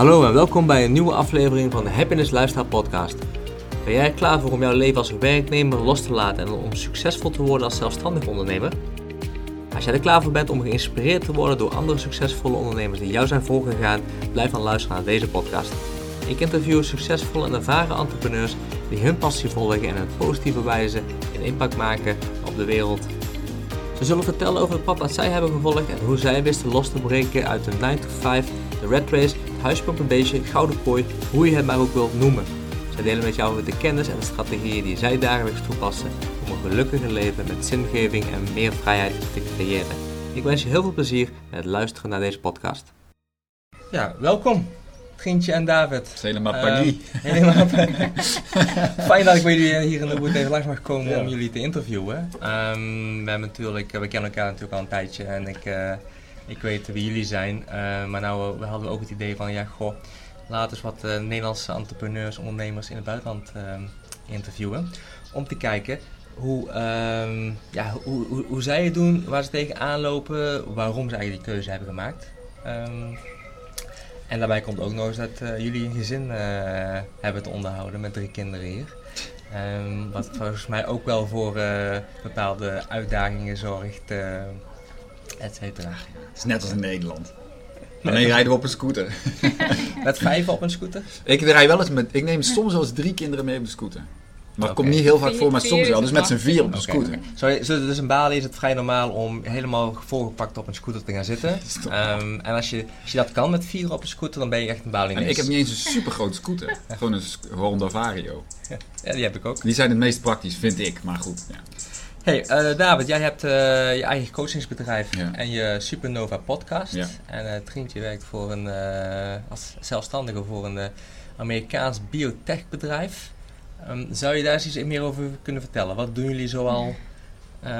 Hallo en welkom bij een nieuwe aflevering van de Happiness Lifestyle Podcast. Ben jij klaar voor om jouw leven als werknemer los te laten en om succesvol te worden als zelfstandig ondernemer? Als jij er klaar voor bent om geïnspireerd te worden door andere succesvolle ondernemers die jou zijn voorgegaan, blijf dan luisteren naar deze podcast. Ik interview succesvolle en ervaren entrepreneurs die hun passie volgen en een positieve wijze een impact maken op de wereld. Ze zullen vertellen over het pad dat zij hebben gevolgd en hoe zij wisten los te breken uit de 9 to 5, de red race, het gouden kooi, hoe je het maar ook wilt noemen. Zij delen met jou de kennis en de strategieën die zij dagelijks toepassen om een gelukkiger leven met zingeving en meer vrijheid te creëren. Ik wens je heel veel plezier met het luisteren naar deze podcast. Ja, welkom. Vriendje en David. Het is helemaal paniek. Uh, helemaal Fijn dat ik bij jullie hier in de boot even langs mag komen ja. om jullie te interviewen. Um, we, hebben natuurlijk, we kennen elkaar natuurlijk al een tijdje en ik, uh, ik weet wie jullie zijn. Uh, maar nou we hadden ook het idee van, ja goh, laten eens wat Nederlandse entrepreneurs, ondernemers in het buitenland interviewen. Om te kijken hoe, um, ja, hoe, hoe, hoe, zij het doen, waar ze tegenaan lopen, waarom ze eigenlijk die keuze hebben gemaakt. Um, en daarbij komt ook nog eens dat jullie een gezin hebben te onderhouden met drie kinderen hier. Um, wat volgens mij ook wel voor bepaalde uitdagingen zorgt, et cetera. Het is net als in Nederland. Alleen rijden we op een scooter. met vijf op een scooter? Ik rij wel eens met, ik neem soms wel eens drie kinderen mee op de scooter. Maar het okay. komt niet heel vaak voor, maar soms wel. Dus met z'n vier op een okay. scooter. Sorry, dus in Bali is het vrij normaal om helemaal volgepakt op een scooter te gaan zitten. Um, en als je, als je dat kan met vier op een scooter, dan ben je echt een Balinese. Ik heb niet eens een super grote scooter. Gewoon een Honda Vario. Ja. ja, die heb ik ook. Die zijn het meest praktisch, vind ik. Maar goed, ja. Hey uh, David, jij hebt uh, je eigen coachingsbedrijf ja. en je Supernova podcast. Ja. En uh, Trientje werkt voor een, als zelfstandige voor een Amerikaans biotechbedrijf. Um, zou je daar eens iets meer over kunnen vertellen? Wat doen jullie zoal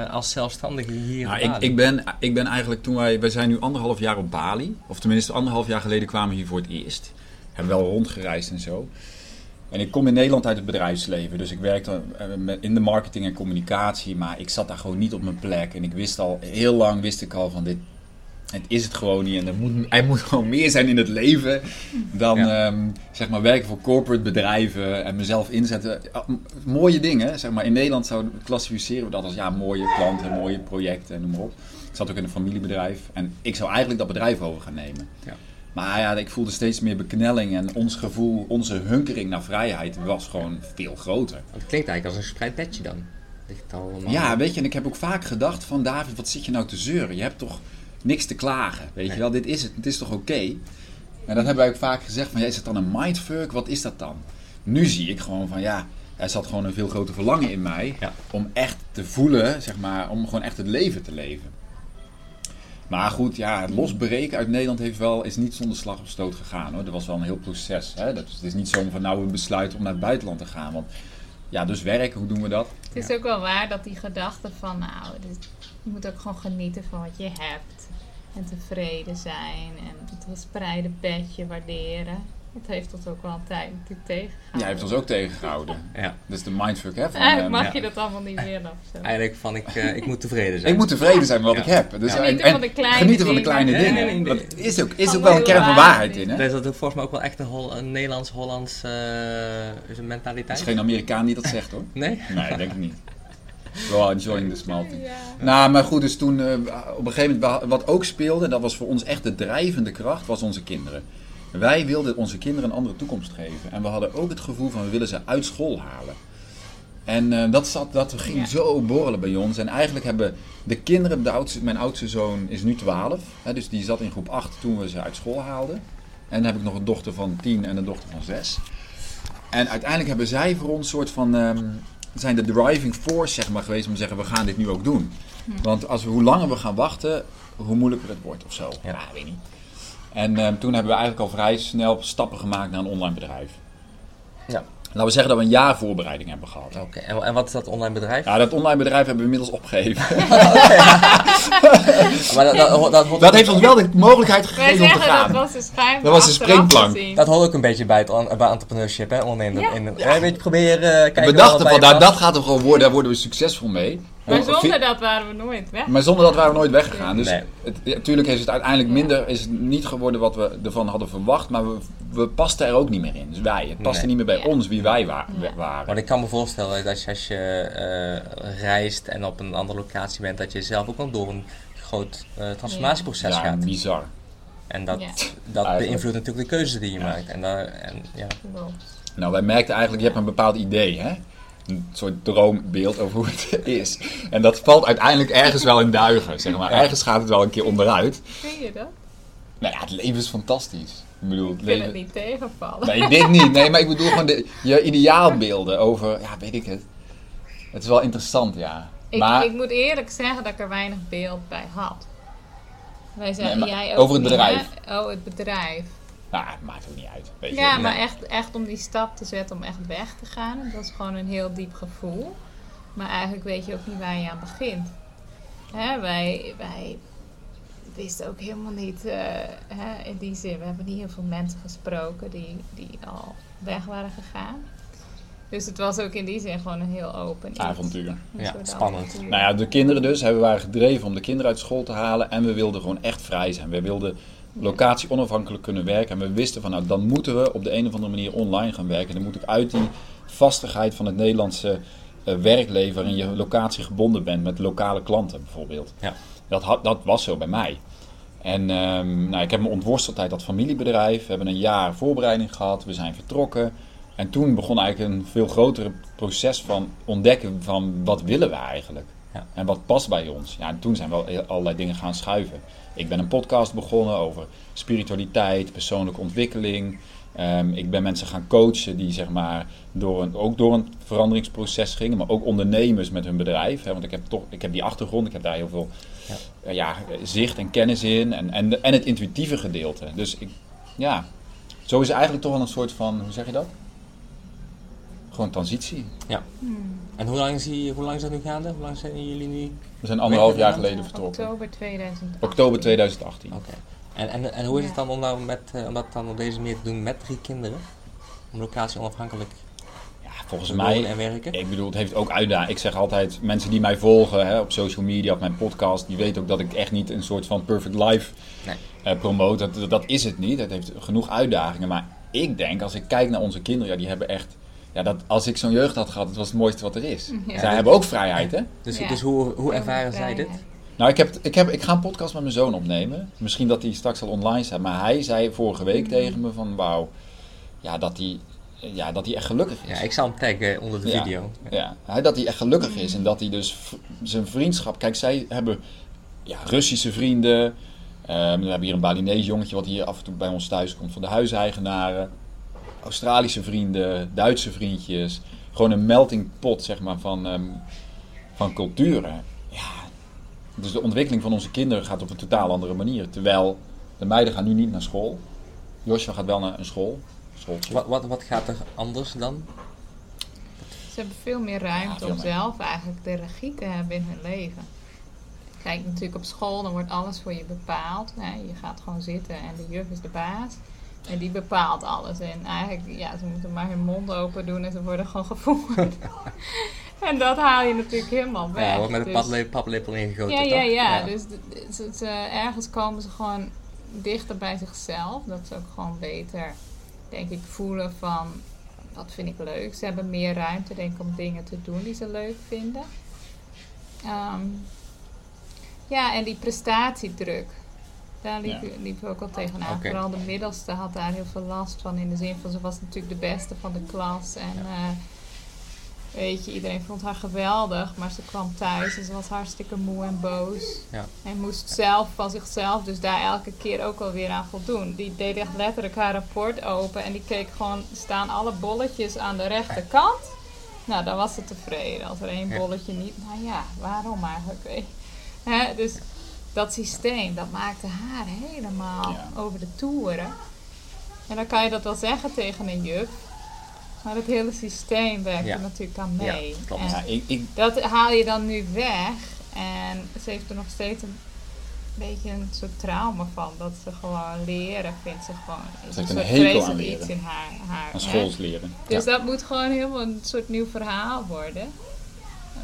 als zelfstandigen hier nou, in ik, ik, ben, ik ben eigenlijk toen wij... Wij zijn nu anderhalf jaar op Bali. Of tenminste anderhalf jaar geleden kwamen we hier voor het eerst. Hebben wel rondgereisd en zo. En ik kom in Nederland uit het bedrijfsleven. Dus ik werkte in de marketing en communicatie. Maar ik zat daar gewoon niet op mijn plek. En ik wist al, heel lang wist ik al van dit, het is het gewoon niet. En er moet, er moet gewoon meer zijn in het leven dan ja. um, zeg maar werken voor corporate bedrijven en mezelf inzetten. Mooie dingen, zeg maar. In Nederland zouden klassificeren we dat als ja, mooie klanten, mooie projecten en noem maar op. Ik zat ook in een familiebedrijf en ik zou eigenlijk dat bedrijf over gaan nemen. Ja. Maar ja, ik voelde steeds meer beknelling en ons gevoel, onze hunkering naar vrijheid was gewoon veel groter. Het klinkt eigenlijk als een gespreid bedje dan. Ja, weet je, en ik heb ook vaak gedacht van David, wat zit je nou te zeuren? Je hebt toch niks te klagen. Weet nee. je wel, dit is het, het is toch oké? Okay? En dat hebben wij ook vaak gezegd van, ja, is het dan een mindfuck? Wat is dat dan? Nu zie ik gewoon van, ja, er zat gewoon een veel groter verlangen in mij ja. om echt te voelen, zeg maar, om gewoon echt het leven te leven. Maar goed, ja, het losbreken uit Nederland heeft wel, is niet zonder slag of stoot gegaan hoor. Dat was wel een heel proces. Hè? Dat is, het is niet zomaar van nou we besluiten om naar het buitenland te gaan. Want ja, dus werken, hoe doen we dat? Het is ja. ook wel waar dat die gedachte van nou, dit, je moet ook gewoon genieten van wat je hebt. En tevreden zijn en het gespreide bedje waarderen. Dat heeft ons ook wel een tijd natuurlijk tegengehouden. Ja, heeft ons ook tegengehouden. ja. Dat is de mindfuck, hè? Van, Eigenlijk mag ja. je dat allemaal niet willen. Eigenlijk van, ik, uh, ik moet tevreden zijn. ik moet tevreden zijn met wat ja. ik heb. Dus genieten en, van de kleine genieten van de kleine dingen. dingen. Nee, nee, nee. Dat is ook, is ook wel een kern van waarheid in, hè? Dus dat is volgens mij ook wel echt een, Hol een Nederlands-Hollands uh, mentaliteit. Het is geen Amerikaan die dat zegt, hoor. Nee? Nee, denk ik niet. Well, enjoying the small thing. Ja. Nou, maar goed, dus toen uh, op een gegeven moment, wat ook speelde, dat was voor ons echt de drijvende kracht, was onze kinderen. Wij wilden onze kinderen een andere toekomst geven. En we hadden ook het gevoel van we willen ze uit school halen. En uh, dat, zat, dat ging ja. zo borrelen bij ons. En eigenlijk hebben de kinderen, de oudste, mijn oudste zoon is nu 12. Hè, dus die zat in groep 8 toen we ze uit school haalden. En dan heb ik nog een dochter van 10 en een dochter van 6. En uiteindelijk hebben zij voor ons een soort van... Um, zijn de driving force zeg maar, geweest om te zeggen, we gaan dit nu ook doen. Hm. Want als we, hoe langer we gaan wachten, hoe moeilijker het wordt of zo. Ja, weet niet. En uh, toen hebben we eigenlijk al vrij snel stappen gemaakt naar een online bedrijf. Ja. Laten we zeggen dat we een jaar voorbereiding hebben gehad. Oké, okay. en, en wat is dat online bedrijf? Ja, dat online bedrijf hebben we inmiddels opgegeven. maar dat, dat, dat, dat, heeft ons wel de mogelijkheid gegeven om te gaan. Dat was een schijn. Dat was een springplank. Dat hoort ook een beetje bij, het, bij entrepreneurship, hè? Ondernemen. Ja. In, ja. Weet je, probeer, uh, kijken we dachten van, nou, dat gaat er gewoon worden, daar worden we succesvol mee. Maar zonder dat waren we nooit weg. Maar zonder dat waren we nooit weggegaan. Dus Nee. het, ja, natuurlijk is het uiteindelijk Ja. minder, is het niet geworden wat we ervan hadden verwacht, maar we, we pasten er ook niet meer in. Dus wij, het paste Nee. niet meer bij Ja. ons wie wij wa- Ja. waren. Want ik kan me voorstellen dat je, als je eh, reist en op een andere locatie bent, dat je zelf ook wel door een groot eh, transformatieproces Ja, gaat. bizar. En dat, Ja. dat beïnvloedt natuurlijk de keuzes die je Ja. maakt. En, daar en ja. Nou, wij merkten eigenlijk, je hebt een bepaald idee, hè? Een soort droombeeld over hoe het is. En dat valt uiteindelijk ergens wel in duigen, zeg maar. Ergens gaat het wel een keer onderuit. Vind je dat? Nou ja, het leven is fantastisch. Ik bedoel, het Ik vind het niet tegenvallen. Nee, dit niet. Nee, maar ik bedoel gewoon de, je ideaalbeelden over, ja, weet ik het. Het is wel interessant, ja. Ik, maar, ik moet eerlijk zeggen dat ik er weinig beeld bij had. Wij zijn, Nee, jij ook over het bedrijf. Oh, het bedrijf. Nou, het maakt ook niet uit. Weet je. Ja, Nee. maar echt, echt om die stap te zetten om echt weg te gaan. Dat is gewoon een heel diep gevoel. Maar eigenlijk weet je ook niet waar je aan begint. Hè, wij, wij wisten ook helemaal niet, eh, hè, in die zin, we hebben niet heel veel mensen gesproken die, die al weg waren gegaan. Dus het was ook in die zin gewoon een heel open iets. Avontuur. Ja, spannend. avontuur. Nou ja, de kinderen dus hebben waren gedreven om de kinderen uit school te halen. En we wilden gewoon echt vrij zijn. We wilden locatie onafhankelijk kunnen werken. En we wisten van nou, dan moeten we op de een of andere manier online gaan werken. Dan moet ik uit die vastigheid van het Nederlandse eh, werkleven waarin je locatie gebonden bent met lokale klanten bijvoorbeeld. Ja. Dat, had, dat was zo bij mij. En ehm, nou, ik heb me ontworsteld uit dat familiebedrijf. We hebben een jaar voorbereiding gehad. We zijn vertrokken. En toen begon eigenlijk een veel groter proces van ontdekken van wat willen we eigenlijk. Ja. En wat past bij ons. Ja, en toen zijn wel allerlei dingen gaan schuiven. Ik ben een podcast begonnen over spiritualiteit, persoonlijke ontwikkeling. Ehm, ik ben mensen gaan coachen die zeg maar door een, ook door een veranderingsproces gingen, maar ook ondernemers met hun bedrijf. Hè, want ik heb toch, ik heb die achtergrond, ik heb daar heel veel Ja. eh, ja, zicht en kennis in en, en, en het intuïtieve gedeelte. Dus ik, ja, zo is eigenlijk toch wel een soort van, hoe zeg je dat? Gewoon transitie. Hmm. En hoe lang, is die, hoe lang is dat nu gaande? Hoe lang zijn jullie nu? We zijn anderhalf jaar Ja, geleden vertrokken. Oktober 2018. Oktober 2018. Oké. En, en, en hoe is het Ja. dan om, nou met, eh, om dat dan op deze manier te doen met drie kinderen? Om locatie onafhankelijk Ja, volgens te mij wonen en werken? Ik bedoel, het heeft ook uitdagingen. Ik zeg altijd, mensen die mij volgen hè, op social media, op mijn podcast, die weten ook dat ik echt niet een soort van perfect life Nee. eh, promote. Dat, dat is het niet. Het heeft genoeg uitdagingen. Maar ik denk, als ik kijk naar onze kinderen, ja, die hebben echt... Ja, dat, als ik zo'n jeugd had gehad, het was het mooiste wat er is. Ja. Zij hebben ook vrijheid, hè? Dus, Ja. dus hoe, hoe ervaren zij dit? Nou, ik, heb, ik, heb, ik ga een podcast met mijn zoon opnemen. Misschien dat die straks al online staat. Maar hij zei vorige week tegen me van, wauw, ja, dat hij ja, dat hij echt gelukkig is. Ja, ik zal hem taggen onder de Ja. video. Ja, hij- dat hij echt gelukkig is en dat hij dus zijn vriendschap. Kijk, zij hebben ja, Russische vrienden. Ehm, we hebben hier een Balinese jongetje wat hier af en toe bij ons thuis komt van de huiseigenaren. Australische vrienden, Duitse vriendjes. Gewoon een melting pot zeg maar, van, ehm, van culturen. Ja, dus de ontwikkeling van onze kinderen gaat op een totaal andere manier. Terwijl de meiden gaan nu niet naar school. Joshua gaat wel naar een school. Wat, wat, wat gaat er anders dan? Ze hebben veel meer ruimte Ja, veel om meer. zelf eigenlijk de regie te hebben in hun leven. Kijk, natuurlijk op school, dan wordt alles voor je bepaald. Hè? Je gaat gewoon zitten en de juf is de baas. En die bepaalt alles. En eigenlijk, ja, ze moeten maar hun mond open doen en ze worden gewoon gevoerd. en dat haal je natuurlijk helemaal weg. Ja, wordt met een Dus- paplepel, paplepel ingegoten, ja, ja, ja, Dus ze, ze- ergens komen ze gewoon dichter bij zichzelf. Dat ze ook gewoon beter, denk ik, voelen van... Wat vind ik leuk? Ze hebben meer ruimte, denk ik, om dingen te doen die ze leuk vinden. Ehm, ja, en die prestatiedruk. Daar liep, Ja. liep ik ook al tegenaan. Vooral de middelste had daar heel veel last van. In de zin van, ze was natuurlijk de beste van de klas. En eh, weet je, iedereen vond haar geweldig. Maar ze kwam thuis en ze was hartstikke moe en boos. Ja. En moest zelf van zichzelf dus daar elke keer ook alweer aan voldoen. Die deed echt letterlijk haar rapport open. En die keek gewoon, staan alle bolletjes aan de rechterkant? Nou, dan was ze tevreden. Als er één bolletje niet, nou ja, waarom eigenlijk? Hè, dus dat systeem, dat maakte haar helemaal Ja. over de toeren. En dan kan je dat wel zeggen tegen een juf. Maar het hele systeem werkt Ja. er natuurlijk aan Ja, mee. klopt. En Ja, ik, ik, dat haal je dan nu weg. En ze heeft er nog steeds een beetje een soort trauma van. Dat ze gewoon leren, vindt ze gewoon. Is Ze heeft een een soort hekel aan vreselijk leren. iets in haar. haar aan schoolsleren. Dus dat moet gewoon helemaal een soort nieuw verhaal worden.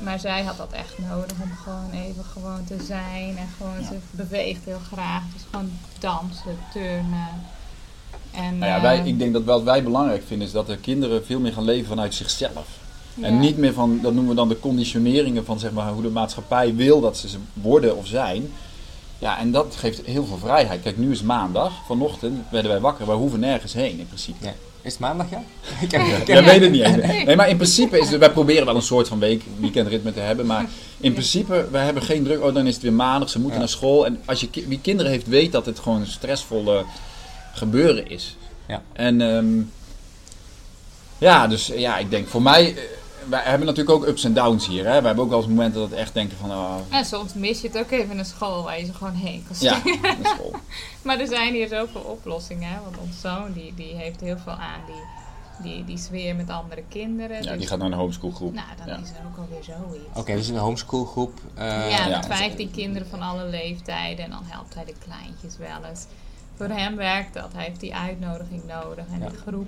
Maar zij had dat echt nodig om gewoon even gewoon te zijn. En gewoon, ze beweegt heel graag. Dus gewoon dansen, turnen. En, Nou ja, wij, eh, ik denk dat wat wij belangrijk vinden is dat de kinderen veel meer gaan leven vanuit zichzelf. En ja. niet meer van, dat noemen we dan de conditioneringen van zeg maar, hoe de maatschappij wil dat ze ze worden of zijn. Ja, en dat geeft heel veel vrijheid. Kijk, nu is maandag. Vanochtend werden wij wakker. Wij hoeven nergens heen in principe. Ja. Is het maandag, ja? ik heb, ik heb- Jij weet het niet. Nee, maar in principe is het, wij proberen wel een soort van week, weekendritme te hebben. Maar in principe, wij hebben geen druk. Oh, dan is het weer maandag, ze moeten Ja. naar school. En als je wie kinderen heeft, weet dat het gewoon een stressvolle gebeuren is. Ja. En ehm, ja, dus ja, ik denk voor mij, eh, wij hebben natuurlijk ook ups en downs hier. Hè? We hebben ook wel eens momenten dat we echt denken van, oh, En soms mis je het ook even in een school waar je ze gewoon heen kan ja, sturen. naar school. Maar er zijn hier zoveel oplossingen. Hè? Want ons zoon die, die heeft heel veel aan die, die, die sfeer met andere kinderen. Ja, dus, die gaat naar een homeschoolgroep. Nou, dan Ja. is er ook alweer zoiets. Oké, dus een homeschoolgroep. eh, ja, ja. met 15 kinderen van alle leeftijden. En dan helpt hij de kleintjes wel eens. Voor hem werkt dat. Hij heeft die uitnodiging nodig en Ja. die groep.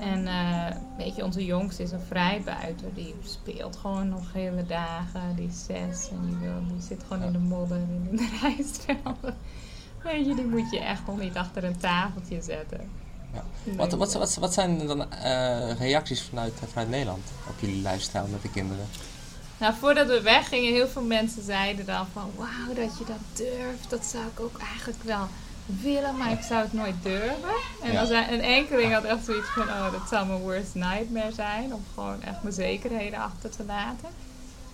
En eh, weet je, onze jongste is een vrijbuiter. Die speelt gewoon nog hele dagen. Die is zes en die, wil, die zit gewoon Ja. in de modder en in de rijstvelden. Weet je, die moet je echt nog niet achter een tafeltje zetten. Ja. Nee, Wat, wat, wat, wat zijn dan eh, reacties vanuit, vanuit Nederland op jullie lifestyle met de kinderen? Nou, voordat we weggingen, heel veel mensen zeiden dan van... Wauw, dat je dat durft, dat zou ik ook eigenlijk wel willen, maar ik zou het nooit durven. En Ja. zei, een enkeling had echt zoiets van... Oh, dat zou mijn worst nightmare zijn, om gewoon echt mijn zekerheden achter te laten.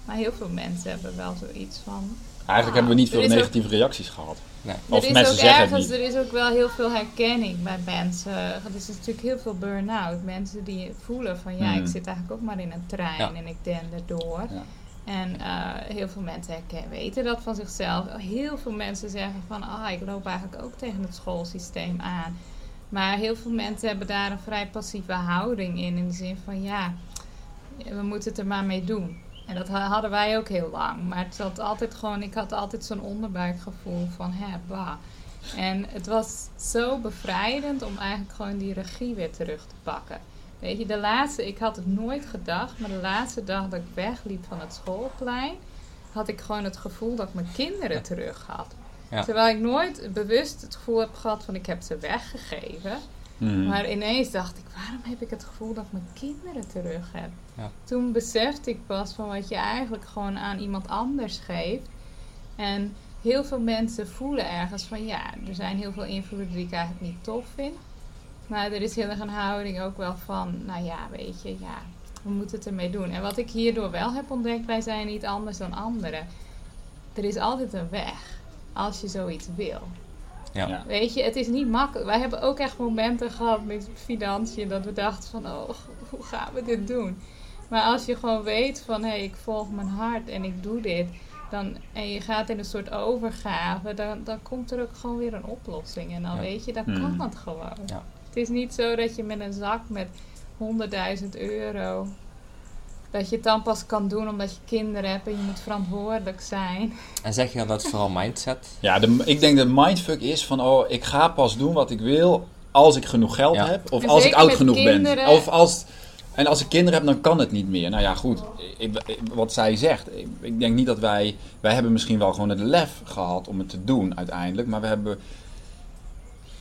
Maar heel veel mensen hebben wel zoiets van... Eigenlijk hebben we niet veel ook- negatieve reacties gehad. Nee. Of er is mensen ook zeggen ergens, niet. er is ook wel heel veel herkenning bij mensen. Er is natuurlijk heel veel burn-out. Mensen die voelen van ja, Hmm. ik zit eigenlijk ook maar in een trein Ja. en ik dender door. Ja. En eh, heel veel mensen weten dat van zichzelf. Heel veel mensen zeggen van ah, ik loop eigenlijk ook tegen het schoolsysteem aan. Maar heel veel mensen hebben daar een vrij passieve houding in. In de zin van ja, we moeten het er maar mee doen. En dat ha- hadden wij ook heel lang. Maar het zat altijd gewoon, ik had altijd zo'n onderbuikgevoel van hè, bah. En het was zo bevrijdend om eigenlijk gewoon die regie weer terug te pakken. Weet je, de laatste, ik had het nooit gedacht, maar de laatste dag dat ik wegliep van het schoolplein, had ik gewoon het gevoel dat ik mijn kinderen terug had. Ja. Terwijl ik nooit bewust het gevoel heb gehad van ik heb ze weggegeven. Mhm. Maar ineens dacht ik, waarom heb ik het gevoel dat ik mijn kinderen terug heb? Ja. Toen besefte ik pas van wat je eigenlijk gewoon aan iemand anders geeft. En heel veel mensen voelen ergens van ja, er zijn heel veel invloeden die ik eigenlijk niet tof vind. Maar er is heel erg een houding ook wel van, nou ja, weet je, ja, we moeten het ermee doen. En wat ik hierdoor wel heb ontdekt, wij zijn niet anders dan anderen. Er is altijd een weg als je zoiets wil. Ja. Ja. Weet je, het is niet makkelijk. Wij hebben ook echt momenten gehad met financiën dat we dachten van, oh, hoe gaan we dit doen? Maar als je gewoon weet van, hé, hey, ik volg mijn hart en ik doe dit, dan, en je gaat in een soort overgave, dan, dan komt er ook gewoon weer een oplossing. En dan Ja. weet je, dan Hmm. kan het gewoon. Ja. Het is niet zo dat je met een zak met 100.000 euro, dat je het dan pas kan doen omdat je kinderen hebt en je moet verantwoordelijk zijn. En zeg je dan dat het vooral mindset? Ja, de, ik denk dat mindfuck is van, oh, ik ga pas doen wat ik wil als ik genoeg geld Ja. heb. Of En als ik oud genoeg kinderen. ben. Of als, en als ik kinderen heb, dan kan het niet meer. Nou ja, goed. Ik, ik- wat zij zegt. Ik, ik denk niet dat wij... Wij hebben misschien wel gewoon het lef gehad om het te doen uiteindelijk. Maar we hebben...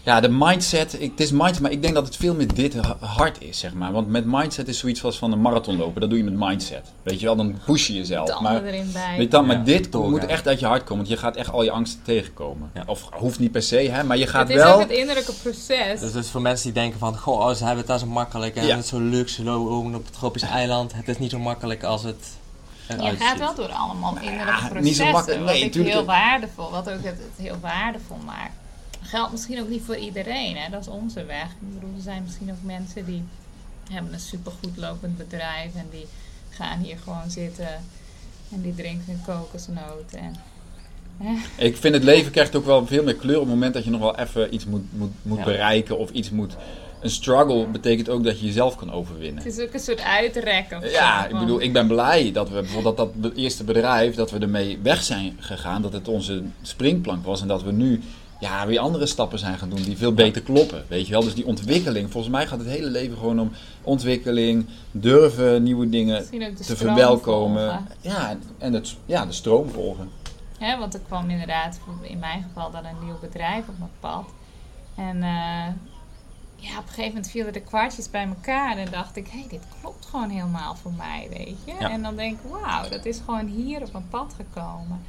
Ja, de mindset, ik, het is mindset, maar ik denk dat het veel meer dit ha- hard is, zeg maar. Want met mindset is zoiets als van een marathon lopen. Dat doe je met mindset. Weet je wel, dan push je jezelf. Tanden Maar erin bij. Weet dan, Ja, maar dit doorgaan. moet echt uit je hart komen, want je gaat echt al je angsten tegenkomen. Ja. Of hoeft niet per se, hè, maar je gaat het is wel. ook het innerlijke proces. Dus, dus voor mensen die denken van, goh, oh, ze hebben het daar zo makkelijk en Ja. het is zo luxe, wonen op het tropisch eiland. Het is niet zo makkelijk als het eruit Je gaat wel door allemaal Nou innerlijke ja, niet zo processen. makkelijk. wat Nee, ik tuurlijk. heel waardevol, wat ook het, het heel waardevol maakt. Geldt misschien ook niet voor iedereen, hè? dat is onze weg. Ik bedoel, er zijn misschien ook mensen die hebben een supergoed lopend bedrijf en die gaan hier gewoon zitten en die drinken een kokosnoot. En, hè? Ik vind het leven krijgt ook wel veel meer kleur op het moment dat je nog wel even iets moet, moet, moet Ja. bereiken of iets moet. Een struggle betekent ook dat je jezelf kan overwinnen. Het is ook een soort uitrekken. Ja, ik bedoel, ik ben blij dat we bijvoorbeeld dat, dat eerste bedrijf, dat we ermee weg zijn gegaan. Dat het onze springplank was en dat we nu ja, weer andere stappen zijn gaan doen die veel beter kloppen. Weet je wel? Dus die ontwikkeling, volgens mij gaat het hele leven gewoon om ontwikkeling, durven nieuwe dingen te verwelkomen. volgen. Ja, en- het, ja, de stroom volgen. Hè, want er kwam inderdaad, in mijn geval, dan een nieuw bedrijf op mijn pad. En eh, ja, op een gegeven moment vielen de kwartjes bij elkaar. En dacht ik, hé, hey, dit klopt gewoon helemaal voor mij, weet je. Ja. En dan denk ik, wauw, dat is gewoon hier op mijn pad gekomen.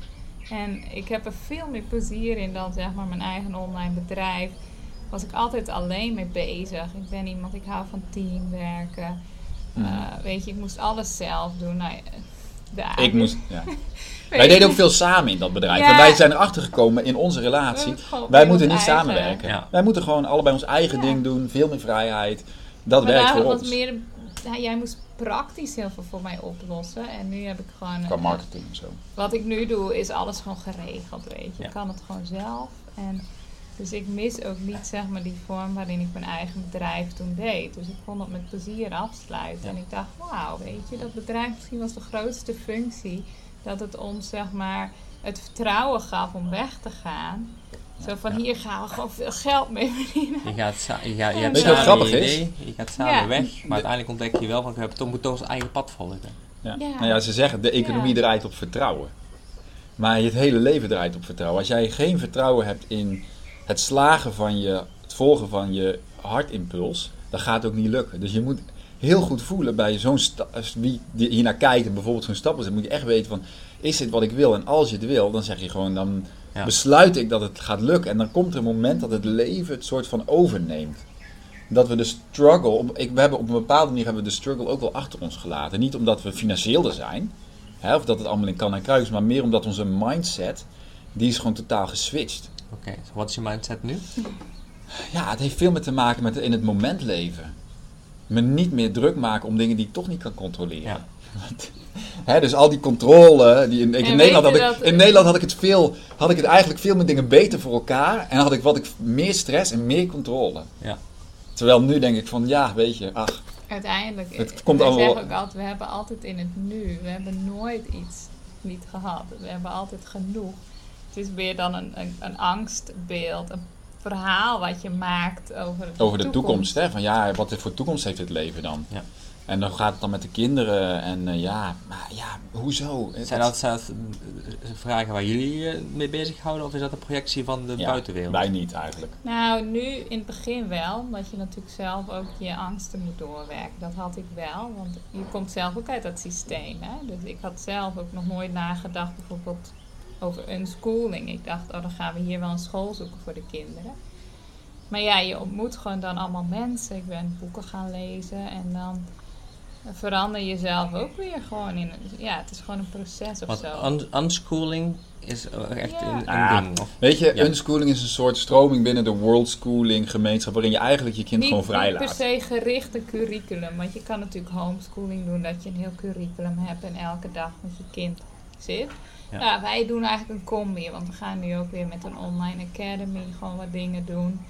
En ik heb er veel meer plezier in dan zeg maar mijn eigen online bedrijf. Was ik altijd alleen mee bezig. Ik ben iemand, ik hou van teamwerken. Mhm. Eh, weet je, ik moest alles zelf doen. Nou, ja, de Ik moest, ja. Wij je. deden ook veel samen in dat bedrijf. Ja. En wij zijn erachter gekomen in onze relatie. Wij moeten niet eigen- samenwerken. Ja. Wij moeten gewoon allebei ons eigen Ja. ding doen. Veel meer vrijheid. Dat Maar werkt voor ons. meer, ja, jij moest praktisch heel veel voor mij oplossen. En nu heb ik gewoon. Qua marketing en zo. Wat ik nu doe, is alles gewoon geregeld, weet je. Ja. Ik kan het gewoon zelf. En dus ik mis ook niet zeg maar die vorm waarin ik mijn eigen bedrijf toen deed. Dus ik kon dat met plezier afsluiten. Ja. En ik dacht, wauw, weet je, dat bedrijf misschien was de grootste functie. Dat het ons zeg maar het vertrouwen gaf om weg te gaan. Zo van Ja. hier gaan we gewoon veel geld mee verdienen. Je, gaat je, gaat, je hebt samen grappig is? je gaat samen Ja. weg, maar uiteindelijk ontdek je wel van, we hebben toch, moeten ons eigen pad volgen. Ja. Ja. Nou ja, ze zeggen de economie Ja. draait op vertrouwen. Maar het hele leven draait op vertrouwen. Als jij geen vertrouwen hebt in het slagen van je, het volgen van je hartimpuls, dan gaat het ook niet lukken. Dus je moet heel goed voelen bij zo'n wie die hier naar kijkt en bijvoorbeeld zo'n stap is, dan moet je echt weten van, is dit wat ik wil? En als je het wil, dan zeg je gewoon, dan Ja. besluit ik dat het gaat lukken. En dan komt er een moment dat het leven het soort van overneemt. Dat we de struggle, op, ik, we hebben op een bepaalde manier hebben we de struggle ook wel achter ons gelaten. Niet omdat we financieel er zijn, hè, of dat het allemaal in kan en kruis, maar meer omdat onze mindset, die is gewoon totaal geswitcht. Oké, so wat is je mindset nu? Ja, het heeft veel meer te maken met in het moment leven. Me niet meer druk maken om dingen die ik toch niet kan controleren. Ja. Hè, dus al die controle. Die in, in, Nederland had ik, dat- in Nederland had ik het veel. Had ik het eigenlijk veel meer dingen beter voor elkaar. En had ik wat ik meer stress en meer controle. Ja. Terwijl nu denk ik van ja, weet je, ach. Uiteindelijk, Het het komt allemaal- zeggen ook altijd, we hebben altijd in het nu. We hebben nooit iets niet gehad. We hebben altijd genoeg. Het is meer dan een, een, een angstbeeld, een verhaal wat je maakt over de Over de toekomst, hè? Van ja, wat voor toekomst heeft het leven dan? Ja. En dan gaat het dan met de kinderen. En eh, ja, maar ja, hoezo? Zijn dat, zijn dat eh, vragen waar jullie eh, mee bezighouden of is dat een projectie van de Ja, buitenwereld? Wij niet eigenlijk. Nou, nu in het begin wel, omdat je natuurlijk zelf ook je angsten moet doorwerken. Dat had ik wel, want je komt zelf ook uit dat systeem. Hè? Dus ik had zelf ook nog nooit nagedacht bijvoorbeeld over unschooling. Ik dacht, oh, dan gaan we hier wel een school zoeken voor de kinderen. Maar ja, je ontmoet gewoon dan allemaal mensen. Ik ben boeken gaan lezen en dan verander je zelf ook weer gewoon in. Ja, het is gewoon een proces of Want zo. un- unschooling is echt Ja. een, een Ah, ding. Of, Weet je, Ja. unschooling is een soort stroming binnen de world schooling gemeenschap. waarin je eigenlijk je kind gewoon vrij Niet per laat. se gericht een curriculum. Want je kan natuurlijk homeschooling doen dat je een heel curriculum hebt en elke dag met je kind zit. Ja. Ja. wij doen eigenlijk een combi. Want we gaan nu ook weer met een online academy gewoon wat dingen doen.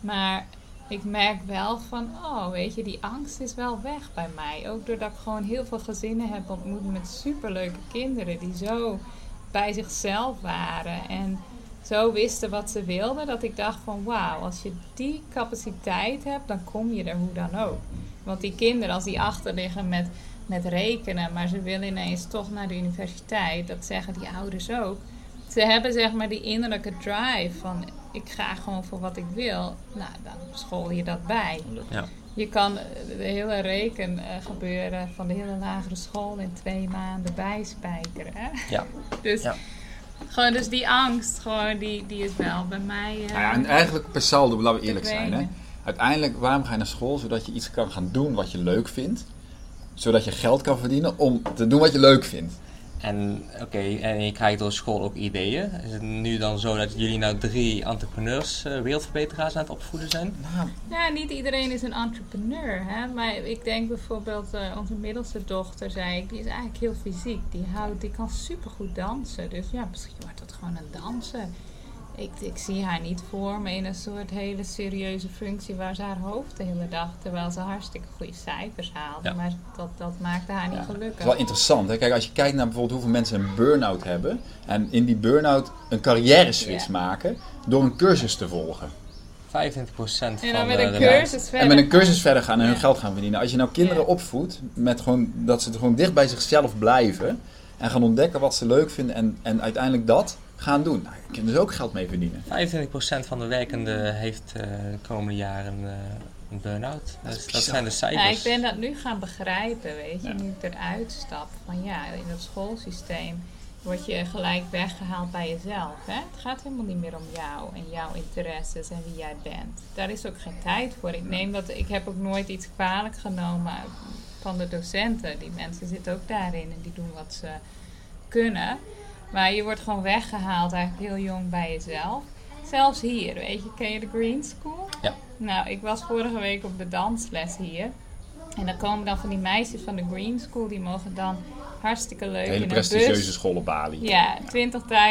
Maar ik merk wel van, oh weet je, die angst is wel weg bij mij. Ook doordat ik gewoon heel veel gezinnen heb ontmoet met superleuke kinderen die zo bij zichzelf waren. En zo wisten wat ze wilden, dat ik dacht van wauw, als je die capaciteit hebt, dan kom je er hoe dan ook. Want die kinderen, als die achter liggen met, met rekenen, maar ze willen ineens toch naar de universiteit, dat zeggen die ouders ook. Ze hebben zeg maar die innerlijke drive van ik ga gewoon voor wat ik wil. Nou, dan school je dat bij. Ja. Je kan eh, de hele reken eh, gebeuren van de hele lagere school in twee maanden bijspijkeren. Hè? Ja. Dus Ja. gewoon dus die angst, gewoon die, die is wel bij mij. eh, Nou ja, en eigenlijk per saldo, laten we eerlijk zijn. Hè? Uiteindelijk, waarom ga je naar school? Zodat je iets kan gaan doen wat je leuk vindt. Zodat je geld kan verdienen om te doen wat je leuk vindt. En oké, en je krijgt door school ook ideeën. Is het nu dan zo dat jullie nou drie entrepreneurs, eh, wereldverbeteraars aan het opvoeden zijn? Nou, Ja, niet iedereen is een entrepreneur. Hè? Maar ik denk bijvoorbeeld, eh, onze middelste dochter, zei ik, die is eigenlijk heel fysiek. Die, houdt, die kan supergoed dansen. Dus ja, misschien wordt dat gewoon een danser. Ik, ik zie haar niet voor me in een soort hele serieuze functie waar ze haar hoofd de hele dag, terwijl ze hartstikke goede cijfers haalde. Ja. Maar dat, dat maakte haar niet Ja, gelukkig. is wel interessant. Hè? Kijk, als je kijkt naar bijvoorbeeld hoeveel mensen een burn-out hebben. En in die burn-out een carrière switch Ja. maken door een cursus te volgen. 25% van en dan met de, een de cursus verder. En met een cursus verder gaan en hun Ja. geld gaan verdienen. Als je nou kinderen Ja. opvoedt met gewoon, dat ze gewoon dicht bij zichzelf blijven. En gaan ontdekken wat ze leuk vinden en, en uiteindelijk dat gaan doen. Nou, daar kunnen ze ook geld mee verdienen. 25% van de werkenden heeft eh, de komende jaren eh, een burn-out. Dat Dus dat zijn de Ja, cijfers. ik ben dat nu gaan begrijpen, weet je, Ja. nu ik eruit stap. Van ja, in dat schoolsysteem word je gelijk weggehaald bij jezelf. Hè? Het gaat helemaal niet meer om jou en jouw interesses en wie jij bent. Daar is ook geen tijd voor. Ik neem dat, ik heb ook nooit iets kwalijk genomen van de docenten. Die mensen zitten ook daarin en die doen wat ze kunnen. Maar je wordt gewoon weggehaald eigenlijk heel jong bij jezelf. Zelfs hier, weet je, ken je de Green School? Ja. Nou, ik was vorige week op de dansles hier. En dan komen dan van die meisjes van de Green School, die mogen dan hartstikke leuk Een hele in prestigieuze school op Bali. Ja,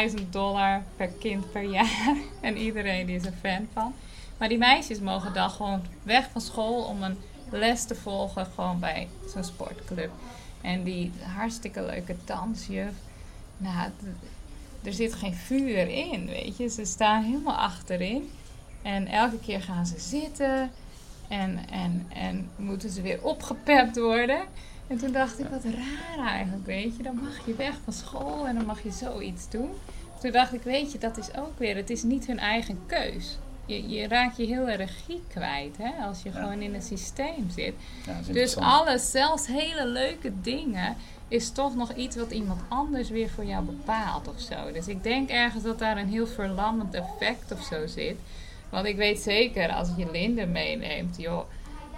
20.000 dollar per kind per jaar. En iedereen die is er fan van. Maar die meisjes mogen dan gewoon weg van school om een les te volgen, gewoon bij zo'n sportclub. En die hartstikke leuke dansjuf. Nou, er zit geen vuur in, weet je. Ze staan helemaal achterin. En elke keer gaan ze zitten. En, en, en moeten ze weer opgepept worden. En toen dacht ik, wat raar eigenlijk, weet je. Dan mag je weg van school en dan mag je zoiets doen. Toen dacht ik, weet je, dat is ook weer, het is niet hun eigen keus. Je, je raakt je heel erg regie kwijt, hè, als je Ja. gewoon in een systeem zit. Ja, Dus alles, zelfs hele leuke dingen, is toch nog iets wat iemand anders weer voor jou bepaalt of zo. Dus ik denk ergens dat daar een heel verlammend effect of zo zit. Want ik weet zeker, als je Linde meeneemt, joh,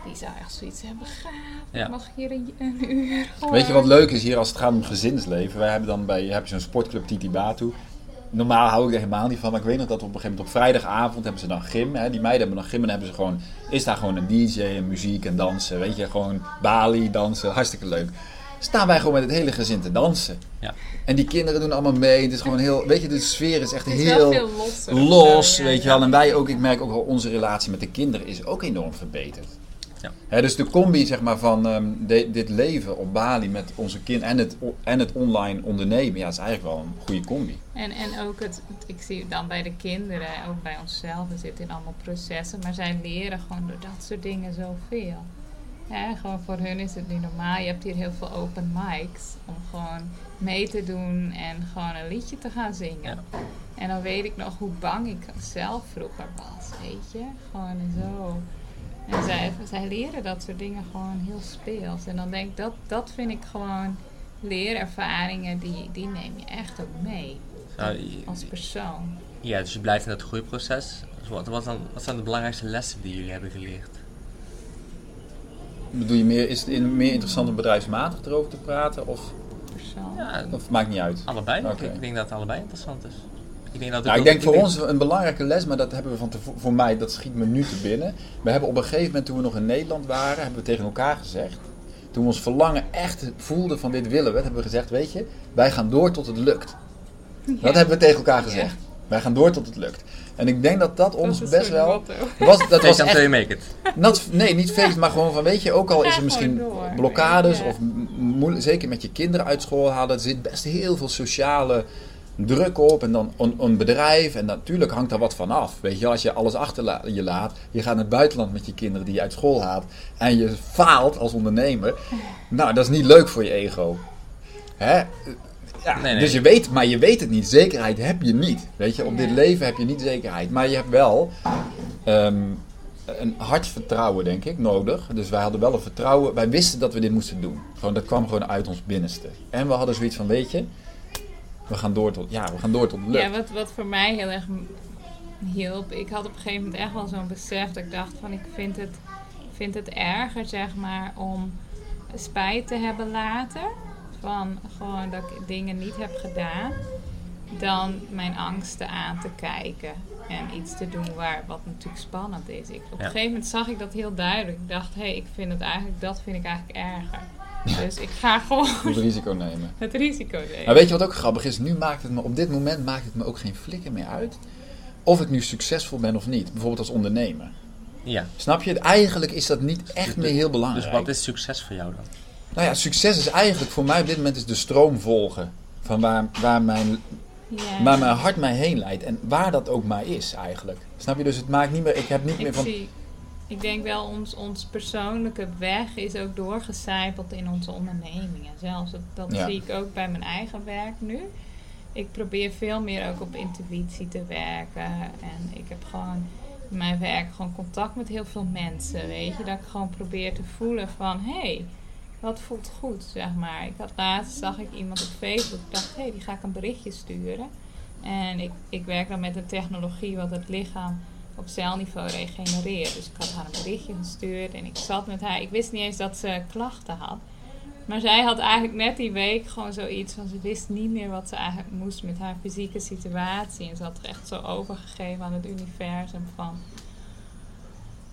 die zou echt zoiets hebben. Gaaf, Ja. mag hier een, een uur Weet je wat leuk is hier als het gaat om gezinsleven? Wij hebben dan bij heb je zo'n sportclub Titi Batu. Normaal hou ik er helemaal niet van, maar ik weet nog dat op een gegeven moment op vrijdagavond hebben ze dan gym. Hè? Die meiden hebben dan gym en dan hebben ze gewoon, is daar gewoon een DJ en muziek en dansen. Weet je, gewoon Bali, dansen, hartstikke leuk. Staan wij gewoon met het hele gezin te dansen. Ja. En die kinderen doen allemaal mee. Het is gewoon heel, weet je, de sfeer is echt Het is heel losser los, ja, weet je wel. En wij ook, ik merk ook wel, onze relatie met de kinderen is ook enorm verbeterd. Ja. Hè, dus de combi zeg maar, van ehm, de- dit leven op Bali met onze kind en het, en het online ondernemen, ja, is eigenlijk wel een goede combi. En, en ook het, ik zie dan bij de kinderen, ook bij onszelf, we zitten in allemaal processen, maar zij leren gewoon door dat soort dingen zoveel. Hè, gewoon voor hun is het nu normaal. Je hebt hier heel veel open mics om gewoon mee te doen en gewoon een liedje te gaan zingen. En dan weet ik nog hoe bang ik zelf vroeger was, weet je. Gewoon zo. En zij, zij leren dat soort dingen gewoon heel speels. En dan denk ik, dat, dat vind ik gewoon leerervaringen, die, die neem je echt ook mee Nou, als persoon. ja, dus je blijft in dat groeiproces. Wat, wat, dan, wat zijn de belangrijkste lessen die jullie hebben geleerd? Bedoel je meer, is het in- meer interessant om bedrijfsmatig erover te praten of, persoon. Ja, of maakt niet uit? allebei. Oké. Ik denk dat het allebei interessant is. Ik denk dat Nou, ik denk voor ons een belangrijke les, maar dat hebben we van voor mij, dat schiet me nu te binnen. We hebben op een gegeven moment, toen we nog in Nederland waren, hebben we tegen elkaar gezegd. Toen we ons verlangen echt voelden van dit willen we, hebben we gezegd, weet je, wij gaan door tot het lukt. Dat hebben we tegen elkaar gezegd. Wij gaan door tot het lukt. En ik denk dat dat ons best wel. Was, dat was until you echt, make it. not, nee, niet feest, maar gewoon van weet je, ook al is er misschien door, blokkades ja. of zeker met je kinderen uit school halen, er zit best heel veel sociale druk op en dan een, een bedrijf en natuurlijk hangt daar wat van af. Weet je, als je alles achter je laat, je gaat naar het buitenland met je kinderen die je uit school haalt en je faalt als ondernemer, nou dat is niet leuk voor je ego. Hè? Ja, Nee, nee. Dus je weet, maar je weet het niet. Zekerheid heb je niet. Weet je, op dit leven heb je niet zekerheid. Maar je hebt wel ehm, een hard vertrouwen, denk ik, nodig. Dus wij hadden wel een vertrouwen. Wij wisten dat we dit moesten doen. Gewoon, dat kwam gewoon uit ons binnenste. En we hadden zoiets van, weet je, we gaan door tot, ja, we gaan door tot het lukt. Ja, wat, wat voor mij heel erg hielp. Ik had op een gegeven moment echt wel zo'n besef dat ik dacht van ik vind het, vind het erger zeg maar om spijt te hebben later. Van gewoon dat ik dingen niet heb gedaan. Dan mijn angsten aan te kijken. En iets te doen waar, wat natuurlijk spannend is. Ik, op Ja. een gegeven moment zag ik dat heel duidelijk. Ik dacht, hé, hey, ik vind het eigenlijk, dat vind ik eigenlijk erger. Dus ik ga gewoon Het risico nemen. het risico nemen. Maar weet je wat ook grappig is? Nu maakt het me, op dit moment maakt het me ook geen flikker meer uit. of ik nu succesvol ben of niet. Bijvoorbeeld als ondernemer. Ja. Snap je? Eigenlijk is dat niet echt meer heel belangrijk. Dus wat is succes voor jou dan? Nou ja, succes is eigenlijk voor mij op dit moment is de stroom volgen. Van waar, waar, mijn, Ja. waar mijn hart mij heen leidt. En waar dat ook maar is eigenlijk. Snap je? Dus het maakt niet meer... Ik heb niet meer van... zie, ik denk wel, ons, ons persoonlijke weg is ook doorgecijpeld in onze ondernemingen zelfs. Dat, dat Ja. zie ik ook bij mijn eigen werk nu. Ik probeer veel meer ook op intuïtie te werken. En ik heb gewoon in mijn werk gewoon contact met heel veel mensen. Weet je, dat ik gewoon probeer te voelen van hé, hey, wat voelt goed, zeg maar. Ik had laatst zag ik iemand op Facebook. Ik dacht, hé, hey, die ga ik een berichtje sturen. En ik, ik werk dan met een technologie wat het lichaam op celniveau regenereert. Dus ik had haar een berichtje gestuurd en ik zat met haar. Ik wist niet eens dat ze klachten had. Maar zij had eigenlijk net die week gewoon zoiets van... ze wist niet meer wat ze eigenlijk moest met haar fysieke situatie. En ze had er echt zo overgegeven aan het universum van...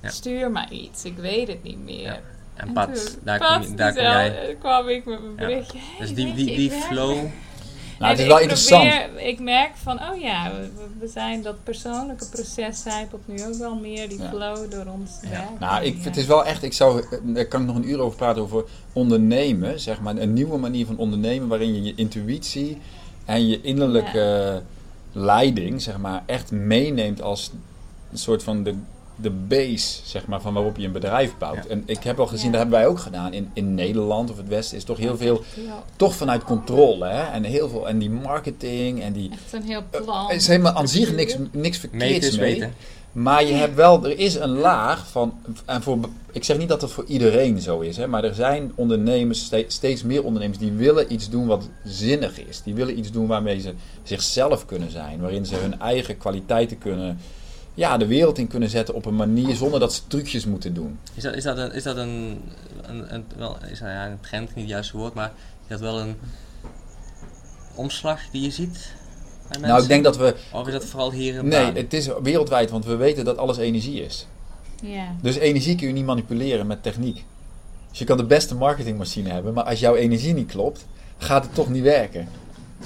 Ja. Stuur maar iets, ik weet het niet meer. Ja. En En Pat, daar pas kom, je, daar kom jij. kwam ik met mijn Ja. berichtje. Dus die, die, die flow. Nou, het is wel ik interessant. probeer- ik merk van, oh ja, we, we zijn dat persoonlijke proces zijpelt nu ook wel meer die Ja. flow door ons werk. Nou, ik, Ja. het is wel echt, ik zou, eh, daar kan ik nog een uur over praten over ondernemen, zeg maar. Een nieuwe manier van ondernemen waarin je je intuïtie en je innerlijke leiding, zeg maar, echt meeneemt als een soort van de, de base, zeg maar, van waarop je een bedrijf bouwt. Ja. En ik heb al gezien, Ja. dat hebben wij ook gedaan in, in Nederland of het Westen, is toch heel veel, Ja, toch vanuit controle, hè. En heel veel, en die marketing en die... echt een heel plan. Er is helemaal aan zich niks, niks verkeerds mee. weten. Maar je hebt wel, er is een laag van, en voor, ik zeg niet dat dat voor iedereen zo is, hè, maar er zijn ondernemers, ste- steeds meer ondernemers, die willen iets doen wat zinnig is. Die willen iets doen waarmee ze zichzelf kunnen zijn, waarin ze hun eigen kwaliteiten kunnen, ja, de wereld in kunnen zetten op een manier zonder dat ze trucjes moeten doen. Is dat, is dat een, is dat een, een, een- wel, is dat, ja, een trend, niet het juiste woord, maar is dat wel een omslag die je ziet bij? Nou, ik denk dat we, Of is dat vooral hier in nee, Baan? het is wereldwijd, want we weten dat alles energie is. Ja. Dus energie kun je niet manipuleren met techniek. Dus je kan de beste marketingmachine hebben, maar als jouw energie niet klopt, gaat het toch niet werken.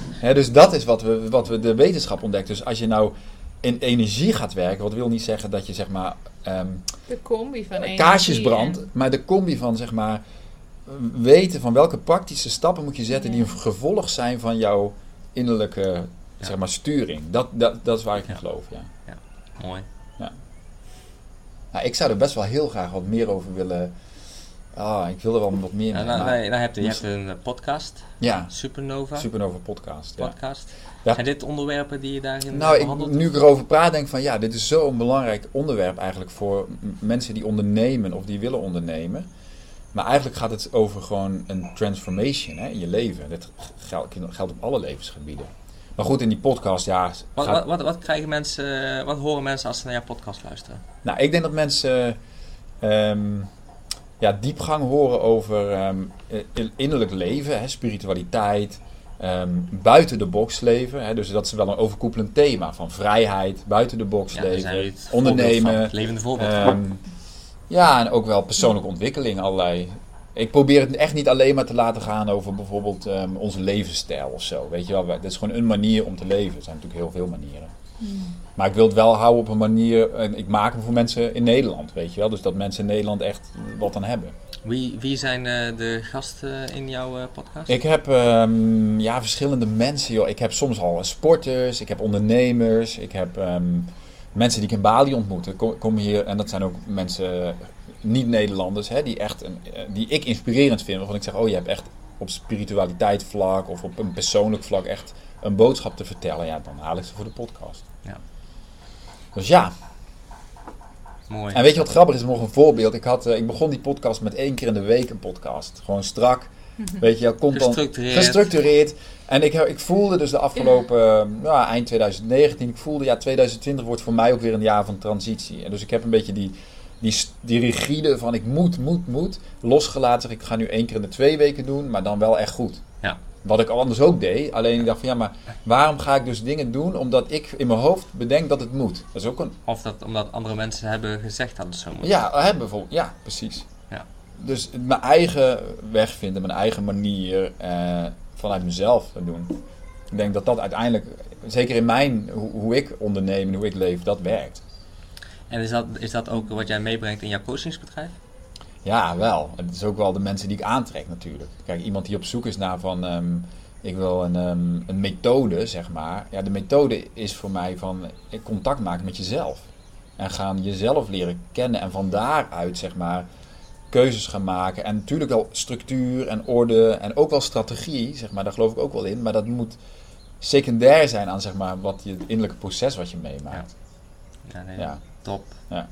Hè, dus dat is wat we, wat we de wetenschap ontdekt. Dus als je nou in energie gaat werken, wat wil niet zeggen dat je zeg maar ehm, De combi van energie kaarsjes brandt, en- maar de combi van zeg maar weten van welke praktische stappen moet je zetten die Ja. een gevolg zijn van jouw innerlijke zeg maar sturing. Dat, dat, dat is waar ik in Ja. geloof, ja. Mooi. Nou, ik zou er best wel heel graag wat meer over willen. Ah, ik wil er wel wat meer Ja, mee. nou, nou, nou, je, je moest- hebt een eh, podcast, ja, Supernova Supernova podcast. Ja. podcast. Ja. Zijn dit onderwerpen die je daarin Nou, ik, behandelt? nu ik erover praat, denk ik van ja, dit is zo'n belangrijk onderwerp eigenlijk voor mensen die ondernemen of die willen ondernemen. Maar eigenlijk gaat het over gewoon een transformation hè, in je leven. Dat geldt, geldt op alle levensgebieden. Maar goed, in die podcast, ja. Wat, gaat- wat, wat, krijgen mensen, eh, wat horen mensen als ze naar jouw podcast luisteren? Nou, ik denk dat mensen ehm, ja, diepgang horen over ehm, innerlijk leven, hè, spiritualiteit, ehm, buiten de box leven. Hè, dus dat is wel een overkoepelend thema van vrijheid, buiten de box Ja, leven, voorbeeld ondernemen. levende voorbeeld. Ehm, ja, en ook wel persoonlijke ontwikkeling, allerlei. Ik probeer het echt niet alleen maar te laten gaan over bijvoorbeeld ehm, onze levensstijl of zo. Weet je wel, dat is gewoon een manier om te leven. Er zijn natuurlijk heel veel manieren. Hmm. Maar ik wil het wel houden op een manier. En ik maak hem voor mensen in Nederland, weet je wel. Dus dat mensen in Nederland echt wat aan hebben. Wie, wie zijn eh, de gasten in jouw eh, podcast? Ik heb ehm, ja, verschillende mensen. Joh. Ik heb soms al sporters, ik heb ondernemers, ik heb ehm, mensen die ik in Bali ontmoet. Ik kom, kom hier, en dat zijn ook mensen, eh, niet-Nederlanders, hè, die, echt een, die ik inspirerend vind. Waarvan ik zeg, oh je hebt echt op spiritualiteit vlak of op een persoonlijk vlak echt een boodschap te vertellen. Ja, dan haal ik ze voor de podcast. Ja. Dus ja, Mooi. En weet je wat grappig is? Nog een voorbeeld. Ik, had, eh, ik begon die podcast met één keer in de week een podcast. Gewoon strak. Weet je, Gestructureerd. gestructureerd. En ik, ik voelde dus de afgelopen, ja, eind 2019, ik voelde ja, 2020 wordt voor mij ook weer een jaar van transitie. En dus ik heb een beetje die, die, die rigide van ik moet, moet, moet, losgelaten. Zeg, ik ga nu één keer in de twee weken doen, maar dan wel echt goed. Ja. Wat ik anders ook deed. Alleen ik dacht van ja, maar waarom ga ik dus dingen doen omdat ik in mijn hoofd bedenk dat het moet? Dat is ook een Of dat omdat andere mensen hebben gezegd dat het zo moet. ja, hè, bijvoorbeeld. Ja, precies. Ja. Dus mijn eigen weg vinden, mijn eigen manier eh, vanuit mezelf doen. Ik denk dat dat uiteindelijk zeker in mijn, hoe, hoe ik onderneem en hoe ik leef, dat werkt. En is dat, is dat ook wat jij meebrengt in jouw coachingsbedrijf? Ja, wel. Het is ook wel de mensen die ik aantrek natuurlijk. Kijk, iemand die op zoek is naar van... ehm, ik wil een, ehm, een methode, zeg maar. Ja, de methode is voor mij van contact maken met jezelf. En gaan jezelf leren kennen. En van daaruit, zeg maar, keuzes gaan maken. En natuurlijk wel structuur en orde. En ook wel strategie, zeg maar. Daar geloof ik ook wel in. Maar dat moet secundair zijn aan, zeg maar, wat je, het innerlijke proces wat je meemaakt. Ja, nee, Ja. top. Ja.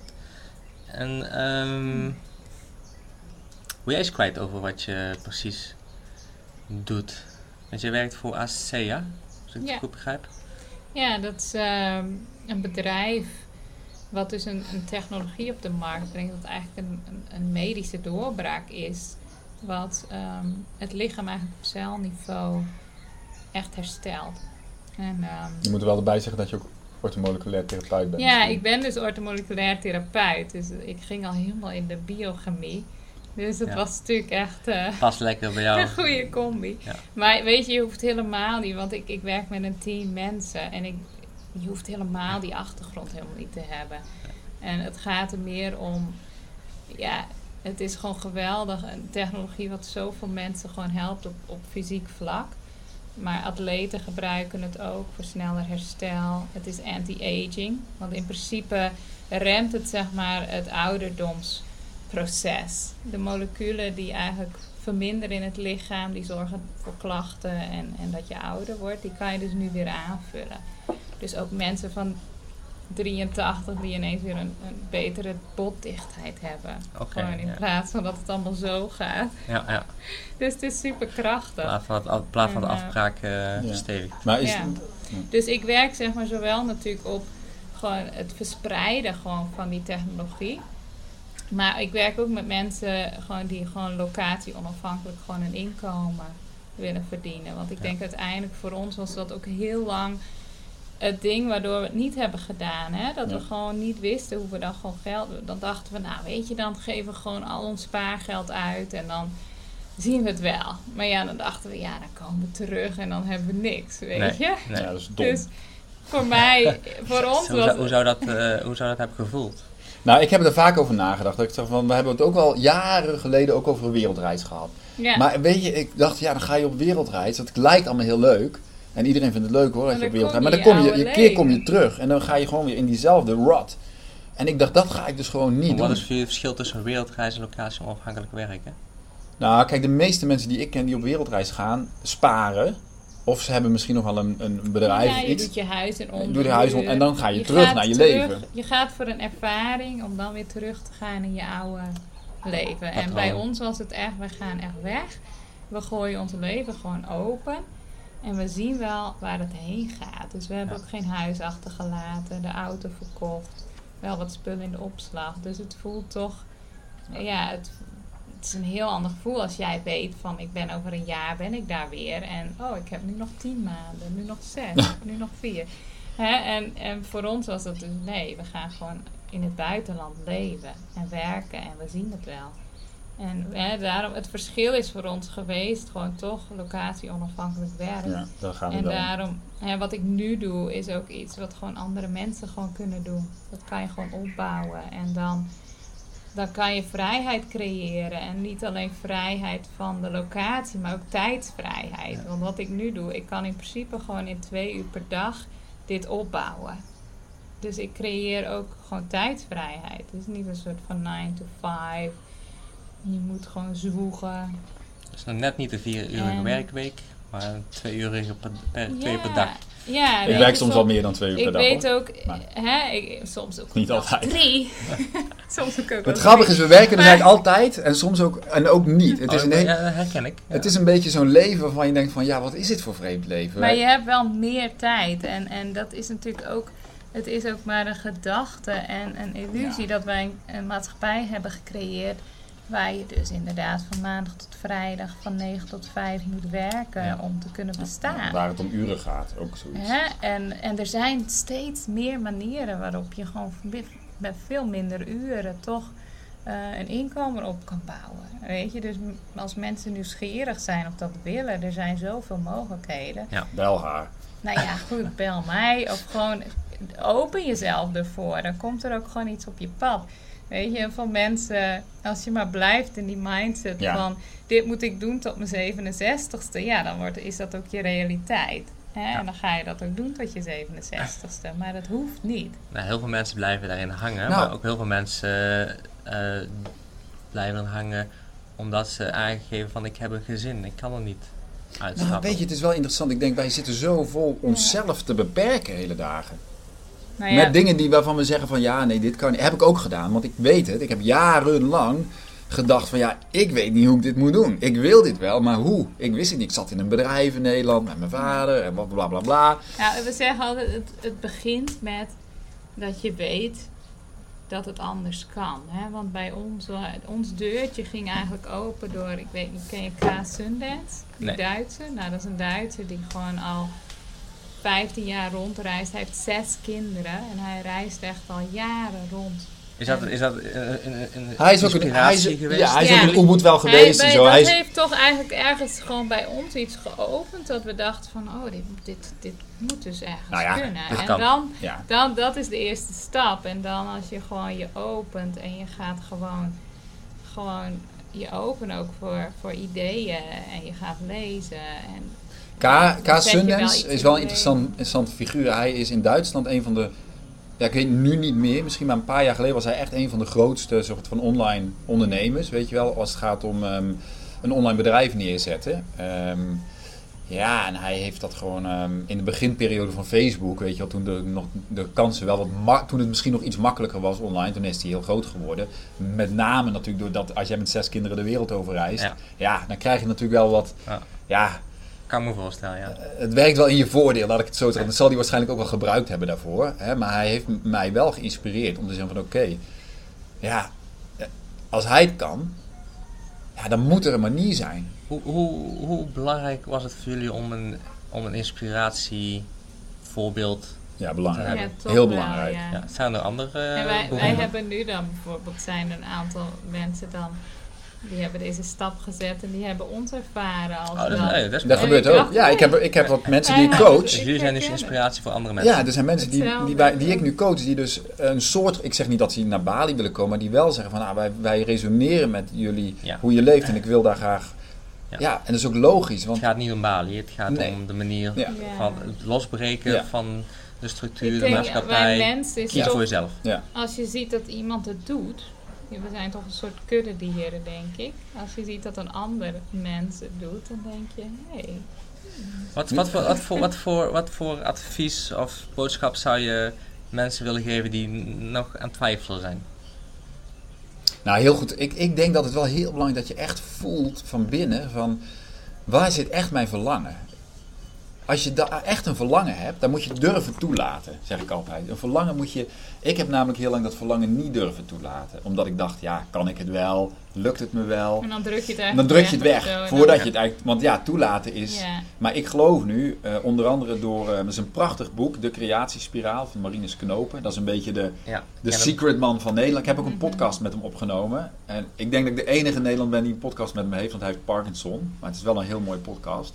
En ehm wil jij eens kwijt over wat je precies doet? Want je werkt voor ACEA, als ik het Ja. goed begrijp. Ja, dat is ehm, een bedrijf wat dus een, een technologie op de markt brengt, dat eigenlijk een, een, een medische doorbraak is. Wat ehm, het lichaam eigenlijk op celniveau echt herstelt. En, ehm, Je moet er wel erbij zeggen dat je ook orthomoleculair therapeut bent. ja, misschien. ik ben dus orthomoleculair therapeut. Dus ik ging al helemaal in de biochemie. Dus dat Ja. was natuurlijk echt eh, Past lekker bij jou. een goede combi. Ja. Maar weet je, je hoeft helemaal niet, want ik, ik werk met een team mensen. En ik, je hoeft helemaal die achtergrond helemaal niet te hebben. En het gaat er meer om, ja, het is gewoon geweldig. Een technologie wat zoveel mensen gewoon helpt op, op fysiek vlak. Maar atleten gebruiken het ook voor sneller herstel. Het is anti-aging. Want in principe remt het zeg maar het ouderdomsproces. De moleculen die eigenlijk verminderen in het lichaam, die zorgen voor klachten en, en dat je ouder wordt, die kan je dus nu weer aanvullen. Dus ook mensen van 83 die ineens weer een, een betere botdichtheid hebben. Gewoon in ja. plaats van dat het allemaal zo gaat. Ja, ja. Dus het is super krachtig. plaats van, het, plaats van de eh, afbraak verstevigd. Maar is, Ja. Dus ik werk zeg maar zowel natuurlijk op gewoon het verspreiden gewoon van die technologie. Maar ik werk ook met mensen gewoon die gewoon locatie onafhankelijk gewoon een inkomen willen verdienen. Want ik Ja. denk uiteindelijk voor ons was dat ook heel lang het ding waardoor we het niet hebben gedaan. Hè? Dat Ja. we gewoon niet wisten hoe we dan gewoon geld... Dan dachten we, nou weet je, dan geven we gewoon al ons spaargeld uit en dan zien we het wel. Maar ja, dan dachten we, ja, dan komen we terug en dan hebben we niks, weet Nee, je. nee. ja, dat is dom. Dus voor mij, voor ons hoe, was zou, hoe, zou dat, eh, hoe zou dat hebben gevoeld? Nou, ik heb er vaak over nagedacht. Dat ik zeg van, we hebben het ook al jaren geleden ook over een wereldreis gehad. ja, Maar weet je, ik dacht, ja, dan ga je op wereldreis. Dat lijkt allemaal heel leuk. En iedereen vindt het leuk hoor, als je op wereldreis. Maar dan kom je, je keer kom je terug. En dan ga je gewoon weer in diezelfde rot. En ik dacht, dat ga ik dus gewoon niet Wat doen. is voor je het verschil tussen wereldreis en locatie onafhankelijk werken? Nou, kijk, de meeste mensen die ik ken die op wereldreis gaan, sparen. Of ze hebben misschien nog wel een, een bedrijf ja, je iets. doet je huis in Je onder. doet je huis on- en dan ga je terug naar je terug- leven. Je gaat voor een ervaring om dan weer terug te gaan in je oude leven. En bij ons was het echt, we gaan echt weg. We gooien ons leven gewoon open. En we zien wel waar het heen gaat. Dus we hebben Ja. ook geen huis achtergelaten, de auto verkocht. Wel wat spullen in de opslag. Dus het voelt toch, ja, het is een heel ander gevoel als jij weet van ik ben over een jaar ben ik daar weer. En oh, ik heb nu nog tien maanden, nu nog zes, nu nog vier. Hè? En, en voor ons was dat dus nee, we gaan gewoon in het buitenland leven en werken en we zien het wel. En hè, daarom, het verschil is voor ons geweest gewoon toch locatie onafhankelijk werk. Ja, gaan we En daarom, hè, wat ik nu doe, is ook iets wat gewoon andere mensen gewoon kunnen doen. Dat kan je gewoon opbouwen. En dan, dan kan je vrijheid creëren. En niet alleen vrijheid van de locatie, maar ook tijdsvrijheid. Want wat ik nu doe, ik kan in principe gewoon in twee uur per dag dit opbouwen. Dus ik creëer ook gewoon tijdsvrijheid. Het is niet een soort van 9 to 5. Je moet gewoon zwoegen. Dus nog net niet een vier uurige werkweek, maar twee uurige per, per, twee uur per dag. Ja, Ik weet werk je, soms wel meer dan twee uur per Ik dag. weet hoor. ook, Maar- hè, ik, soms ook Niet altijd. drie. soms ook, ook Het grappige is, we werken er Maar- eigenlijk altijd en soms ook, en ook niet. Het is, Oh, een, heel- ja, dat herken ik. Ja. het is een beetje zo'n leven waarvan je denkt van, ja, wat is dit voor vreemd leven? Maar je hebt wel meer tijd. En, en dat is natuurlijk ook, het is ook maar een gedachte en een illusie Ja. dat wij een, een maatschappij hebben gecreëerd. Waar je dus inderdaad van maandag tot vrijdag van 9 tot 5 moet werken Ja. om te kunnen bestaan. Waar het om uren gaat, ook zoiets. Hè? En, en er zijn steeds meer manieren waarop je gewoon met, veel minder uren toch eh, een inkomen op kan bouwen. Weet je, dus als mensen nieuwsgierig zijn of dat willen, er zijn zoveel mogelijkheden. Bel haar. Nou ja, goed, bel mij. Of gewoon open jezelf ervoor. Dan komt er ook gewoon iets op je pad. Weet je, van mensen, als je maar blijft in die mindset Ja. van dit moet ik doen tot mijn 67ste, ja, dan wordt, is dat ook je realiteit. Hè? En dan ga je dat ook doen tot je 67ste. Maar dat hoeft niet. Nou, heel veel mensen blijven daarin hangen, Nou. maar ook heel veel mensen eh, blijven hangen omdat ze aangeven van ik heb een gezin, ik kan er niet uitstappen. Nou, weet je, het is wel interessant. Ik denk, wij zitten zo vol onszelf te beperken hele dagen. Nou ja, Met dingen die, waarvan we zeggen van ja, nee, dit kan niet. Heb ik ook gedaan, want ik weet het. Ik heb jarenlang gedacht van ja, ik weet niet hoe ik dit moet doen. Ik wil dit wel, maar hoe? Ik wist het niet. Ik zat in een bedrijf in Nederland met mijn vader en bla bla bla bla. Nou, we zeggen altijd, het, het begint met dat je weet dat het anders kan. Hè? Want bij ons, eh, ons deurtje ging eigenlijk open door, ik weet niet, ken je Klaas Sundance? Die Nee. Duitser? Nou, dat is een Duitser die gewoon al 15 jaar rondreist. Hij heeft zes kinderen en hij reist echt al jaren rond. Is dat, is dat een, een, een Hij is ook een, hij is, inspiratie geweest? ja, hij is Ja. ook een Ubud wel geweest hij, en zo. dat Hij is, heeft toch eigenlijk ergens gewoon bij ons iets geopend. Dat we dachten van, oh, dit, dit, dit moet dus ergens Nou ja, kunnen. En kan. dan ja. Dan, dat is de eerste stap. En dan als je gewoon je opent en je gaat gewoon, gewoon je openen ook voor, voor ideeën en je gaat lezen. En K, K. Sundance is wel een in interessant, interessante figuur. Hij is in Duitsland een van de, ja, ik weet nu niet meer, misschien maar een paar jaar geleden was hij echt een van de grootste soort van online ondernemers. Weet je wel, als het gaat om ehm, een online bedrijf neerzetten. Ehm, ja, en hij heeft dat gewoon ehm, in de beginperiode van Facebook, weet je wel, toen de, nog de kansen wel wat, ma- toen het misschien nog iets makkelijker was online, toen is hij heel groot geworden. Met name natuurlijk doordat als jij met zes kinderen de wereld over reist, Ja. ja, dan krijg je natuurlijk wel wat, Ja. ja, Kan me voorstellen, ja. het werkt wel in je voordeel, laat ik het zo zeggen. Dat zal hij waarschijnlijk ook wel gebruikt hebben daarvoor. Hè? Maar hij heeft mij wel geïnspireerd om te zeggen van oké, ja, eh, als hij het kan, ja, dan moet er een manier zijn. Hoe, hoe, hoe belangrijk was het voor jullie om een, om een inspiratievoorbeeld Ja, belangrijk. Ja, Heel belangrijk. ja. Ja, zijn er andere En wij, wij hebben nu dan bijvoorbeeld, zijn een aantal mensen dan, die hebben deze stap gezet en die hebben ons ervaren als Oh, dat, nee, gebeurt ook. dacht, Ja, ik heb, ik heb wat mensen die ik coach. Dus jullie zijn dus inspiratie voor andere mensen. Ja, er zijn mensen die, die, wij, die ik nu coach, die dus een soort, ik zeg niet dat ze naar Bali willen komen, maar die wel zeggen van, ah, wij, wij resoneren met jullie, Ja. hoe je leeft en ik wil daar graag, Ja. ja, en dat is ook logisch, want Het gaat niet om Bali, het gaat Nee. om de manier Ja. Van het losbreken Ja. van de structuur, Ik de maatschappij. Kies toch voor jezelf. Als je ziet dat iemand het doet, we zijn toch een soort kuddedieren, denk ik. Als je ziet dat een ander mens het doet, dan denk je, hé, hey, Wat, wat, voor, wat, voor, wat, voor, wat voor advies of boodschap zou je mensen willen geven die nog aan het twijfelen zijn? Nou, heel goed. Ik, ik denk dat het wel heel belangrijk dat je echt voelt van binnen van waar zit echt mijn verlangen. Als je daar echt een verlangen hebt, dan moet je het durven toelaten, zeg ik altijd. Een verlangen moet je. Ik heb namelijk heel lang dat verlangen niet durven toelaten. Omdat ik dacht, ja, kan ik het wel? Lukt het me wel? en dan druk je het eigenlijk Dan druk je het weg. Voordat je het eigenlijk. Want ja, toelaten is. Ja. Maar ik geloof nu, eh, onder andere door. eh, dat is een prachtig boek, De Creatiespiraal van Marinus Knopen. Dat is een beetje de, Ja, de secret man van Nederland. Ik heb ook een Mhm. podcast met hem opgenomen. En ik denk dat ik de enige in Nederland ben die een podcast met hem heeft, want hij heeft Parkinson. Maar het is wel een heel mooi podcast.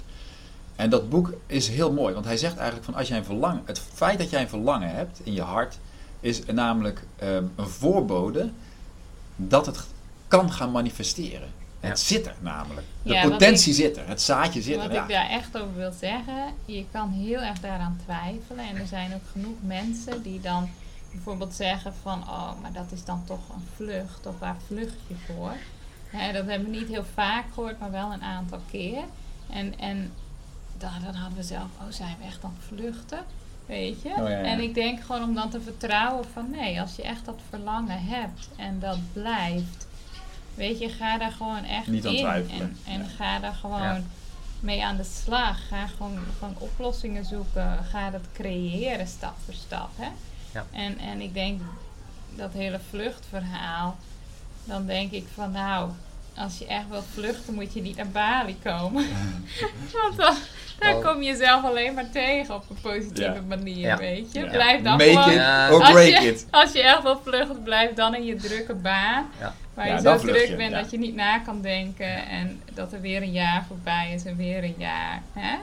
En dat boek is heel mooi, want hij zegt eigenlijk van als jij een verlangen, het feit dat jij een verlangen hebt in je hart, is namelijk ehm, een voorbode dat het kan gaan manifesteren. Ja. Het zit er namelijk. De Ja, wat potentie zit er, het zaadje zit Wat er. Ja. ik daar echt over wil zeggen, je kan heel erg daaraan twijfelen. En er zijn ook genoeg mensen die dan bijvoorbeeld zeggen van, oh, maar dat is dan toch een vlucht of waar vlucht je voor? Hè, dat hebben we niet heel vaak gehoord, maar wel een aantal keer. En, en dan, dan hadden we zelf, oh, zijn we echt aan het vluchten? Weet je? Oh, ja, ja. En ik denk gewoon om dan te vertrouwen van, nee, als je echt dat verlangen hebt en dat blijft, weet je, ga daar gewoon echt Niet aan in. twijfelen. En, en Ja. ga daar gewoon Ja. mee aan de slag. Ga gewoon, gewoon oplossingen zoeken. Ga dat creëren stap voor stap. Hè? Ja. En, en ik denk dat hele vluchtverhaal. Dan denk ik van nou, als je echt wilt vluchten moet je niet naar Bali komen. Want dan, dan kom je jezelf alleen maar tegen op een positieve Ja. manier, Ja. weet je. Ja. Blijf dan Make gewoon... it Ja. or Als break je, it. als je echt wil vluchten, blijf dan in je drukke baan. Ja. Waar Ja, je zo vlucht druk je, bent ja. dat je niet na kan denken. En dat er weer een jaar voorbij is en weer een jaar. Hè?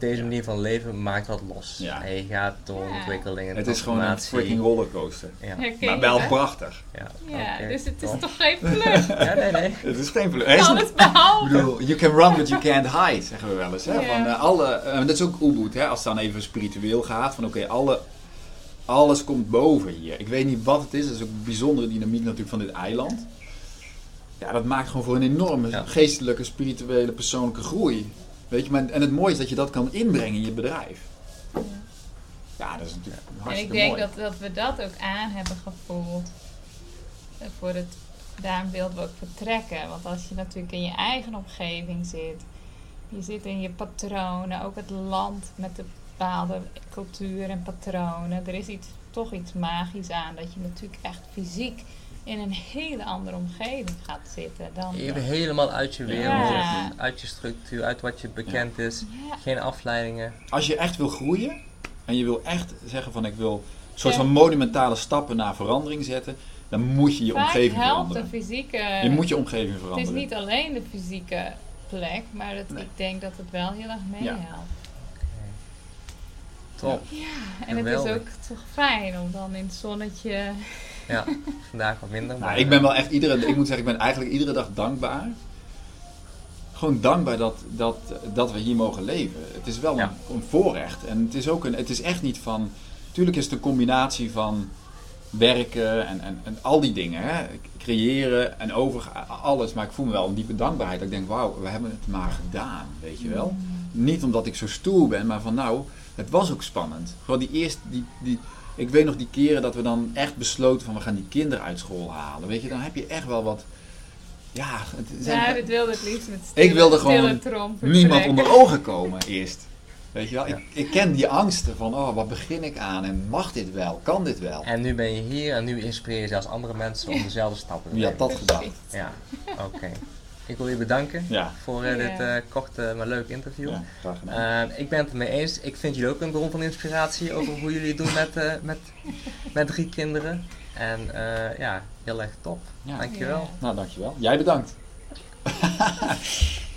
Deze manier van leven maakt wat los. Ja. En je gaat door Ja. ontwikkelingen, Het is gewoon een freaking rollercoaster. Ja, Maar wel prachtig. ja. Dus het is toch geen vlucht. Ja, nee, nee. Het is geen is Alles Ik behalve. bedoel, you can run but you can't hide, zeggen we wel eens. Hè? Ja. Van, eh, alle, eh, dat is ook Ubud, hè? als het dan even spiritueel gaat. Van oké, alle, alles komt boven hier. Ik weet niet wat het is. Dat is ook een bijzondere dynamiek natuurlijk van dit eiland. Ja, dat maakt gewoon voor een enorme Ja. geestelijke, spirituele, persoonlijke groei. Weet je, maar, en het mooie is dat je dat kan inbrengen in je bedrijf. Ja, dat is natuurlijk En ik hartstikke denk mooi. dat, dat we dat ook aan hebben gevoeld. Eh, Voor het, daarom wilden we ook vertrekken. Want als je natuurlijk in je eigen omgeving zit, je zit in je patronen, ook het land met de bepaalde cultuur en patronen. Er is iets, toch iets magisch aan dat je natuurlijk echt fysiek in een hele andere omgeving gaat zitten dan. Even helemaal uit je wereld, Ja. uit je structuur, uit wat je bekend is. Ja, Geen afleidingen. Als je echt wil groeien en je wil echt zeggen van ik wil een soort Ja. van monumentale stappen naar verandering zetten, dan moet je je vaak omgeving helpt de veranderen. fysieke. Je moet je omgeving Het is veranderen. niet alleen de fysieke plek, maar het, Nee. ik denk dat het wel heel erg meehelpt. Top. En het is ook toch fijn om dan in het zonnetje. Ja, vandaag wat minder. Nou, maar, ik ben wel echt iedere, ik moet zeggen, ik ben eigenlijk iedere dag dankbaar. Gewoon dankbaar dat, dat, dat we hier mogen leven. Het is wel Ja. een, een voorrecht. En het is, ook een, het is echt niet van. Tuurlijk is het een combinatie van werken en, en, en al die dingen. Hè? Creëren en over alles. Maar ik voel me wel een diepe dankbaarheid. Dat ik denk, wauw, we hebben het maar gedaan. Weet je wel? Niet omdat ik zo stoer ben, maar van nou, het was ook spannend. Gewoon die eerste, die, die, ik weet nog die keren dat we dan echt besloten van we gaan die kinderen uit school halen. Weet je, dan heb je echt wel wat. Ja, het zijn Ja, dit wilde het liefst met stille, Ik wilde gewoon niemand onder ogen komen eerst. Weet je wel, Ja. ik, ik ken die angsten van, oh, wat begin ik aan en mag dit wel, kan dit wel? En nu ben je hier en nu inspireer je zelfs andere mensen om dezelfde stappen te Wie had nemen. dat gedacht? Ja, oké. Ik wil je bedanken Ja, voor eh, dit eh, korte maar leuk interview. ja graag gedaan. Eh, ik ben het ermee eens. Ik vind jullie ook een bron van inspiratie over hoe jullie het doen met, eh, met, met drie kinderen. En eh, ja, heel erg top. Ja. Dankjewel. Nou, dankjewel. Jij bedankt.